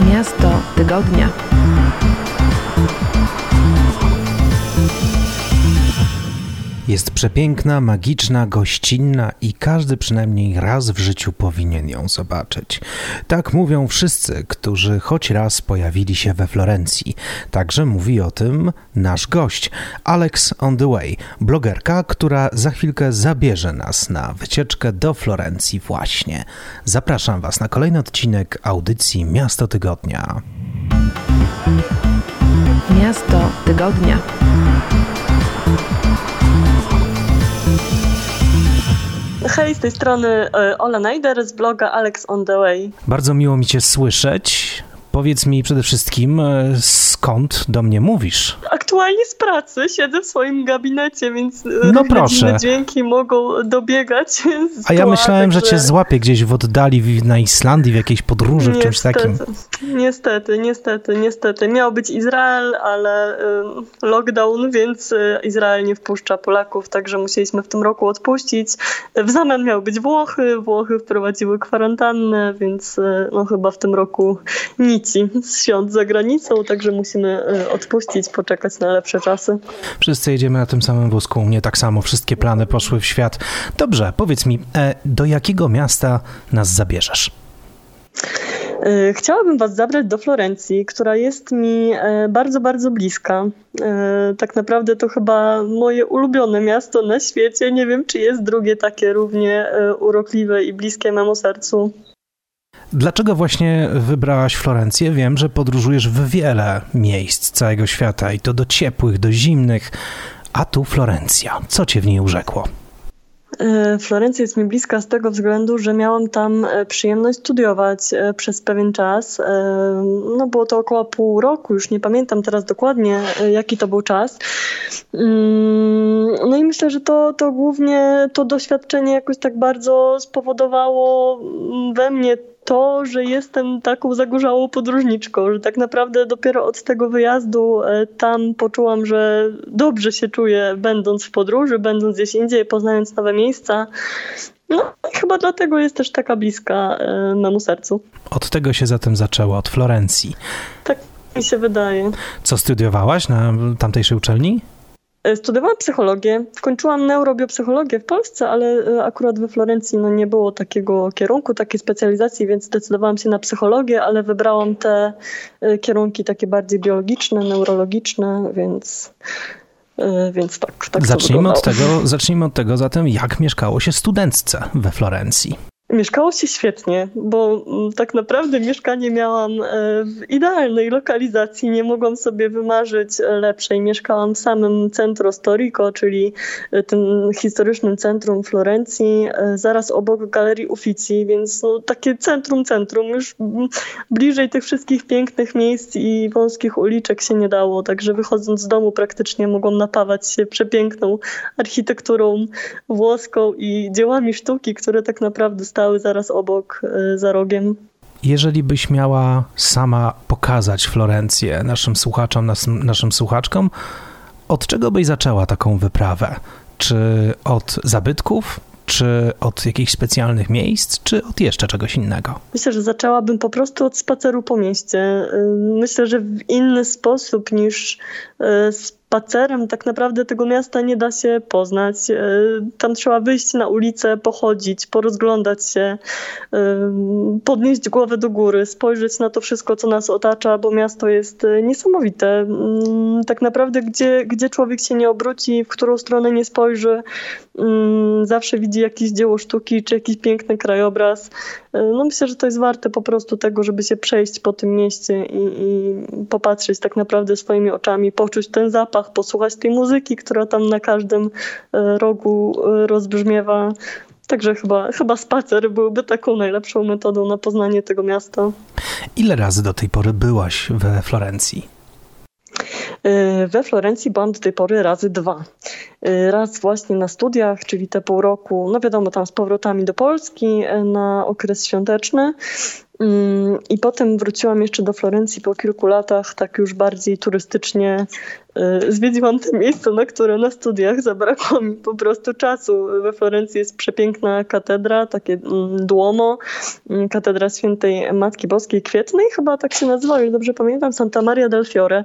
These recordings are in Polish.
Miasto tygodnia. Jest przepiękna, magiczna, gościnna i każdy przynajmniej raz w życiu powinien ją zobaczyć. Tak mówią wszyscy, którzy choć raz pojawili się we Florencji. Także mówi o tym nasz gość, Alex on the Way, blogerka, która za chwilkę zabierze nas na wycieczkę do Florencji właśnie. Zapraszam Was na kolejny odcinek audycji Miasto Tygodnia. Miasto tygodnia. Hej, z tej strony e, Ola Najder z bloga Alex on the Way. Bardzo miło mi Cię słyszeć. Powiedz mi przede wszystkim, e, skąd do mnie mówisz? Aktualnie z pracy, siedzę w swoim gabinecie, więc e, no proszę. dźwięki mogą dobiegać. A ja myślałem, że cię złapię gdzieś w oddali na Islandii, w jakiejś podróży, w czymś takim. Niestety, niestety, niestety. Miał być Izrael, ale lockdown, więc y, Izrael nie wpuszcza Polaków, także musieliśmy w tym roku odpuścić. W zamian miały być Włochy, Włochy wprowadziły kwarantannę, więc no chyba w tym roku nic świąt za granicą, także musimy e, odpuścić, poczekać na lepsze czasy. Wszyscy jedziemy na tym samym wózku, mnie tak samo, wszystkie plany poszły w świat. Dobrze, powiedz mi, e, do jakiego miasta nas zabierzesz? E, chciałabym Was zabrać do Florencji, która jest mi bardzo, bardzo bliska. Tak naprawdę to chyba moje ulubione miasto na świecie. Nie wiem, czy jest drugie takie równie urokliwe i bliskie memu sercu. Dlaczego właśnie wybrałaś Florencję? Wiem, że podróżujesz w wiele miejsc całego świata i to do ciepłych, do zimnych, a tu Florencja. Co cię w niej urzekło? E, Florencja jest mi bliska z tego względu, że miałam tam e, przyjemność studiować e, przez pewien czas. No było to około pół roku, już nie pamiętam teraz dokładnie jaki to był czas. Mm, no i myślę, że to, to głównie to doświadczenie jakoś tak bardzo spowodowało we mnie to, że jestem taką zagorzałą podróżniczką, że tak naprawdę dopiero od tego wyjazdu e, tam poczułam, że dobrze się czuję, będąc w podróży, będąc gdzieś indziej, poznając nowe miejsca. No i chyba dlatego jest też taka bliska e, memu sercu. Od tego się zatem zaczęło, od Florencji. Tak mi się wydaje. Co studiowałaś na tamtejszej uczelni? E, studiowałam psychologię, kończyłam neurobiopsychologię w Polsce, ale e, akurat we Florencji no, nie było takiego kierunku, takiej specjalizacji, więc zdecydowałam się na psychologię, ale wybrałam te e, kierunki takie bardziej biologiczne, neurologiczne, więc więc tak, tak zacznijmy od tego, zacznijmy od tego zatem, jak mieszkało się studentce we Florencji. Mieszkało się świetnie, bo mm, tak naprawdę mieszkanie miałam e, w idealnej lokalizacji. Nie mogłam sobie wymarzyć lepszej. Mieszkałam w samym centrum Storico, czyli e, tym historycznym centrum Florencji, e, zaraz obok Galerii Uffizi, więc no, takie centrum, centrum. Już mm, bliżej tych wszystkich pięknych miejsc i wąskich uliczek się nie dało. Także wychodząc z domu praktycznie mogłam napawać się przepiękną architekturą włoską i dziełami sztuki, które tak naprawdę stały zaraz obok, e, za rogiem. Jeżeli byś miała sama pokazać Florencję naszym słuchaczom, naszym słuchaczkom, od czego byś zaczęła taką wyprawę? Czy od zabytków, czy od jakichś specjalnych miejsc, czy od jeszcze czegoś innego? Myślę, że zaczęłabym po prostu od spaceru po mieście. E, myślę, że w inny sposób niż e, spacerem tak naprawdę tego miasta nie da się poznać. E, tam trzeba wyjść na ulicę, pochodzić, porozglądać się, e, podnieść głowę do góry, spojrzeć na to wszystko, co nas otacza, bo miasto jest e, niesamowite. Mm, tak naprawdę, gdzie, gdzie człowiek się nie obróci, w którą stronę nie spojrzy, mm, zawsze widzi jakieś dzieło sztuki czy jakiś piękny krajobraz. No myślę, że to jest warte po prostu tego, żeby się przejść po tym mieście i, i popatrzeć tak naprawdę swoimi oczami, poczuć ten zapach, posłuchać tej muzyki, która tam na każdym e, rogu e, rozbrzmiewa. Także chyba, chyba spacer byłby taką najlepszą metodą na poznanie tego miasta. Ile razy do tej pory byłaś we Florencji? E, we Florencji byłam do tej pory razy dwa. Raz właśnie na studiach, czyli te pół roku, no wiadomo, tam z powrotami do Polski na okres świąteczny, I potem wróciłam jeszcze do Florencji po kilku latach, tak już bardziej turystycznie. Y, zwiedziłam te miejsca, na które na studiach zabrakło mi po prostu czasu. We Florencji jest przepiękna katedra, takie mm, Duomo, mm, katedra świętej Matki Boskiej Kwietnej, chyba tak się nazywa, już dobrze pamiętam, Santa Maria del Fiore.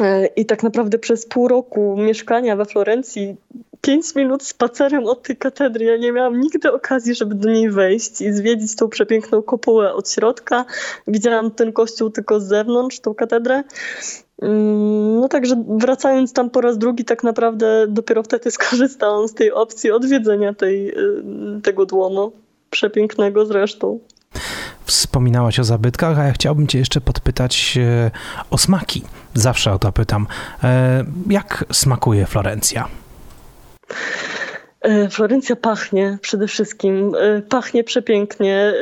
Y, I tak naprawdę przez pół roku mieszkania we Florencji pięć minut spacerem od tej katedry. Ja nie miałam nigdy okazji, żeby do niej wejść i zwiedzić tą przepiękną kopułę od środka. Widziałam ten kościół tylko z zewnątrz, tą katedrę. Mm, no także wracając tam po raz drugi, tak naprawdę dopiero wtedy skorzystałam z tej opcji odwiedzenia tej, y, tego dłomu. Przepięknego zresztą. Wspominałaś o zabytkach, a ja chciałbym Cię jeszcze podpytać e, o smaki. Zawsze o to pytam. E, jak smakuje Florencja? E, Florencja pachnie przede wszystkim, e, pachnie przepięknie.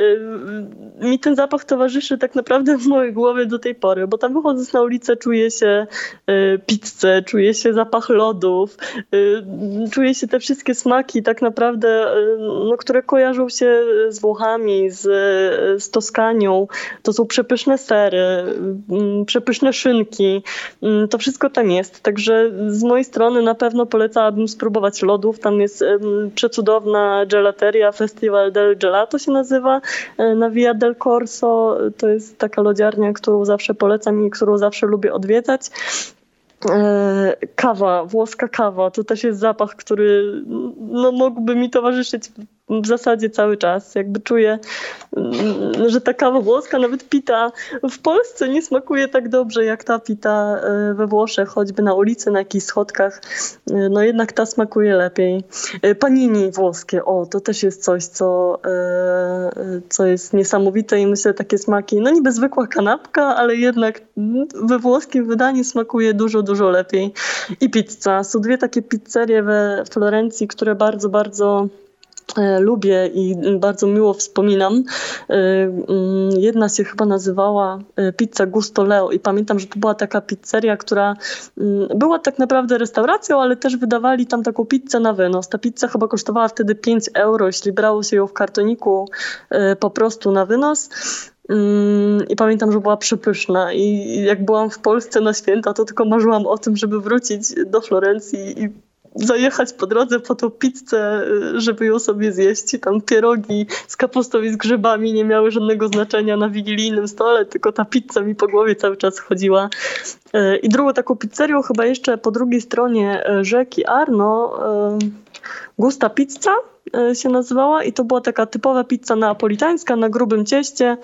E, mi ten zapach towarzyszy tak naprawdę w mojej głowie do tej pory, bo tam wychodząc na ulicę czuję się pizzę, czuję się zapach lodów, czuję się te wszystkie smaki tak naprawdę, no, które kojarzą się z Włochami, z, z Toskanią. To są przepyszne sery, przepyszne szynki. To wszystko tam jest, także z mojej strony na pewno polecałabym spróbować lodów. Tam jest przecudowna gelateria, Festival del Gelato się nazywa, e, na Via del Corso. To jest taka lodziarnia, którą zawsze polecam i którą zawsze lubię odwiedzać. E, kawa, włoska kawa, to też jest zapach, który no, mógłby mi towarzyszyć w zasadzie cały czas. Jakby czuję, mm, że ta kawa włoska, nawet pita w Polsce nie smakuje tak dobrze jak ta pita e, we Włoszech, choćby na ulicy, na jakichś schodkach. E, no jednak ta smakuje lepiej. E, panini włoskie, o, to też jest coś, co, co jest niesamowite i myślę, takie smaki, no niby zwykła kanapka, ale jednak we włoskim wydaniu smakuje dużo, dużo lepiej. I pizza. Są dwie takie pizzerie we Florencji, które bardzo, bardzo lubię i bardzo miło wspominam. E, mm, jedna się chyba nazywała e, Pizza Gusto Leo i pamiętam, że to była taka pizzeria, która mm, była tak naprawdę restauracją, ale też wydawali tam taką pizzę na wynos. Ta pizza chyba kosztowała wtedy 5 euro, jeśli brało się ją w kartoniku po prostu na wynos. Mm, I pamiętam, że była przepyszna. I jak byłam w Polsce na święta, to tylko marzyłam o tym, żeby wrócić do Florencji i zajechać po drodze po tą pizzę, żeby ją sobie zjeść. I tam pierogi z kapustą i z grzybami nie miały żadnego znaczenia na wigilijnym stole, tylko ta pizza mi po głowie cały czas chodziła. E, I drugą taką pizzerią chyba jeszcze po drugiej stronie e, rzeki Arno, Gusta Pizza się nazywała i to była taka typowa pizza neapolitańska na grubym cieście,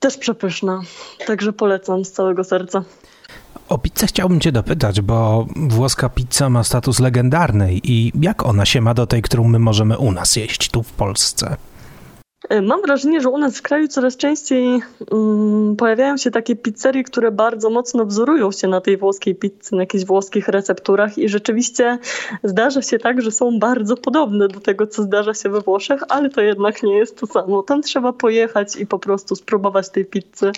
też przepyszna. Także polecam z całego serca. O pizzę chciałbym Cię dopytać, bo włoska pizza ma status legendarnej i jak ona się ma do tej, którą my możemy u nas jeść tu w Polsce? E, mam wrażenie, że u nas w kraju coraz częściej um, pojawiają się takie pizzerie, które bardzo mocno wzorują się na tej włoskiej pizzy, na jakichś włoskich recepturach i rzeczywiście zdarza się tak, że są bardzo podobne do tego, co zdarza się we Włoszech, ale to jednak nie jest to samo. Tam trzeba pojechać i po prostu spróbować tej pizzy.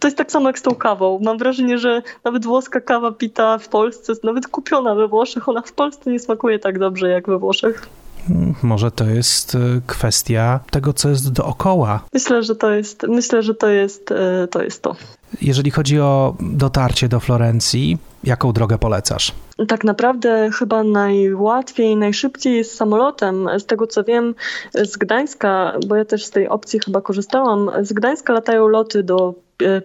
To jest tak samo jak z tą kawą. Mam wrażenie, że nawet włoska kawa pita w Polsce, nawet kupiona we Włoszech, ona w Polsce nie smakuje tak dobrze jak we Włoszech. Może to jest e, kwestia tego, co jest dookoła. Myślę, że to jest, myślę, że to jest, e, to jest to. Jeżeli chodzi o dotarcie do Florencji, jaką drogę polecasz? Tak naprawdę chyba najłatwiej, najszybciej jest samolotem. Z tego co wiem, z Gdańska, bo ja też z tej opcji chyba korzystałam, z Gdańska latają loty do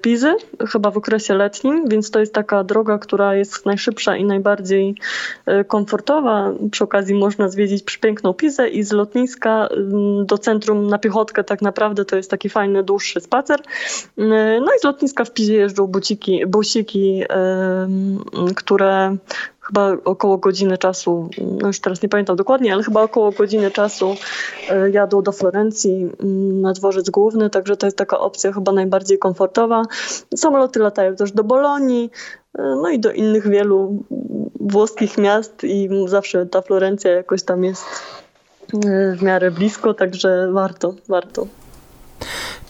Pizy, chyba w okresie letnim, więc to jest taka droga, która jest najszybsza i najbardziej e, komfortowa. Przy okazji można zwiedzić przepiękną Pizę i z lotniska mm, do centrum na piechotkę tak naprawdę to jest taki fajny, dłuższy spacer. E, no i z lotniska w Pizie jeżdżą buciki, busiki, które chyba około godziny czasu, no już teraz nie pamiętam dokładnie, ale chyba około godziny czasu e, jadą do Florencji mm, na dworzec główny, także to jest taka opcja chyba najbardziej komfortowa. Samoloty latają też do Bolonii, e, no i do innych wielu włoskich miast i zawsze ta Florencja jakoś tam jest e, w miarę blisko, także warto, warto.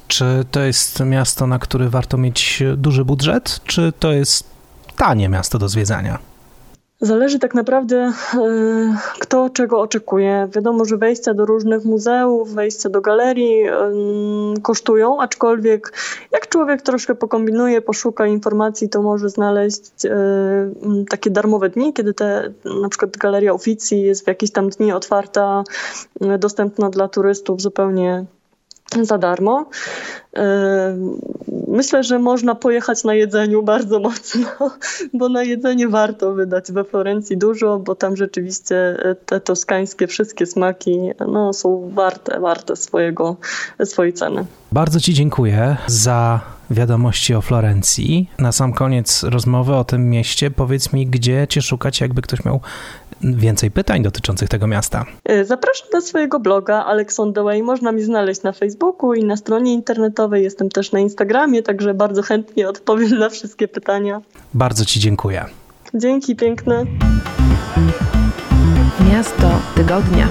Czy to jest miasto, na które warto mieć duży budżet, czy to jest tanie miasto do zwiedzania? Zależy tak naprawdę, e, kto czego oczekuje. Wiadomo, że wejścia do różnych muzeów, wejścia do galerii kosztują, aczkolwiek jak człowiek troszkę pokombinuje, poszuka informacji, to może znaleźć takie darmowe dni, kiedy te, na przykład galeria Oficji jest w jakieś tam dni otwarta, dostępna dla turystów zupełnie za darmo. Myślę, że można pojechać na jedzeniu bardzo mocno, bo na jedzenie warto wydać we Florencji dużo, bo tam rzeczywiście te toskańskie wszystkie smaki no, są warte, warte swojego, swojej ceny. Bardzo Ci dziękuję za wiadomości o Florencji. Na sam koniec rozmowy o tym mieście powiedz mi, gdzie Cię szukać, jakby ktoś miał więcej pytań dotyczących tego miasta. E, zapraszam do swojego bloga Alex on the Way. Można mi znaleźć na Facebooku i na stronie internetowej. Jestem też na Instagramie, także bardzo chętnie odpowiem na wszystkie pytania. Bardzo Ci dziękuję. Dzięki piękne. Miasto tygodnia.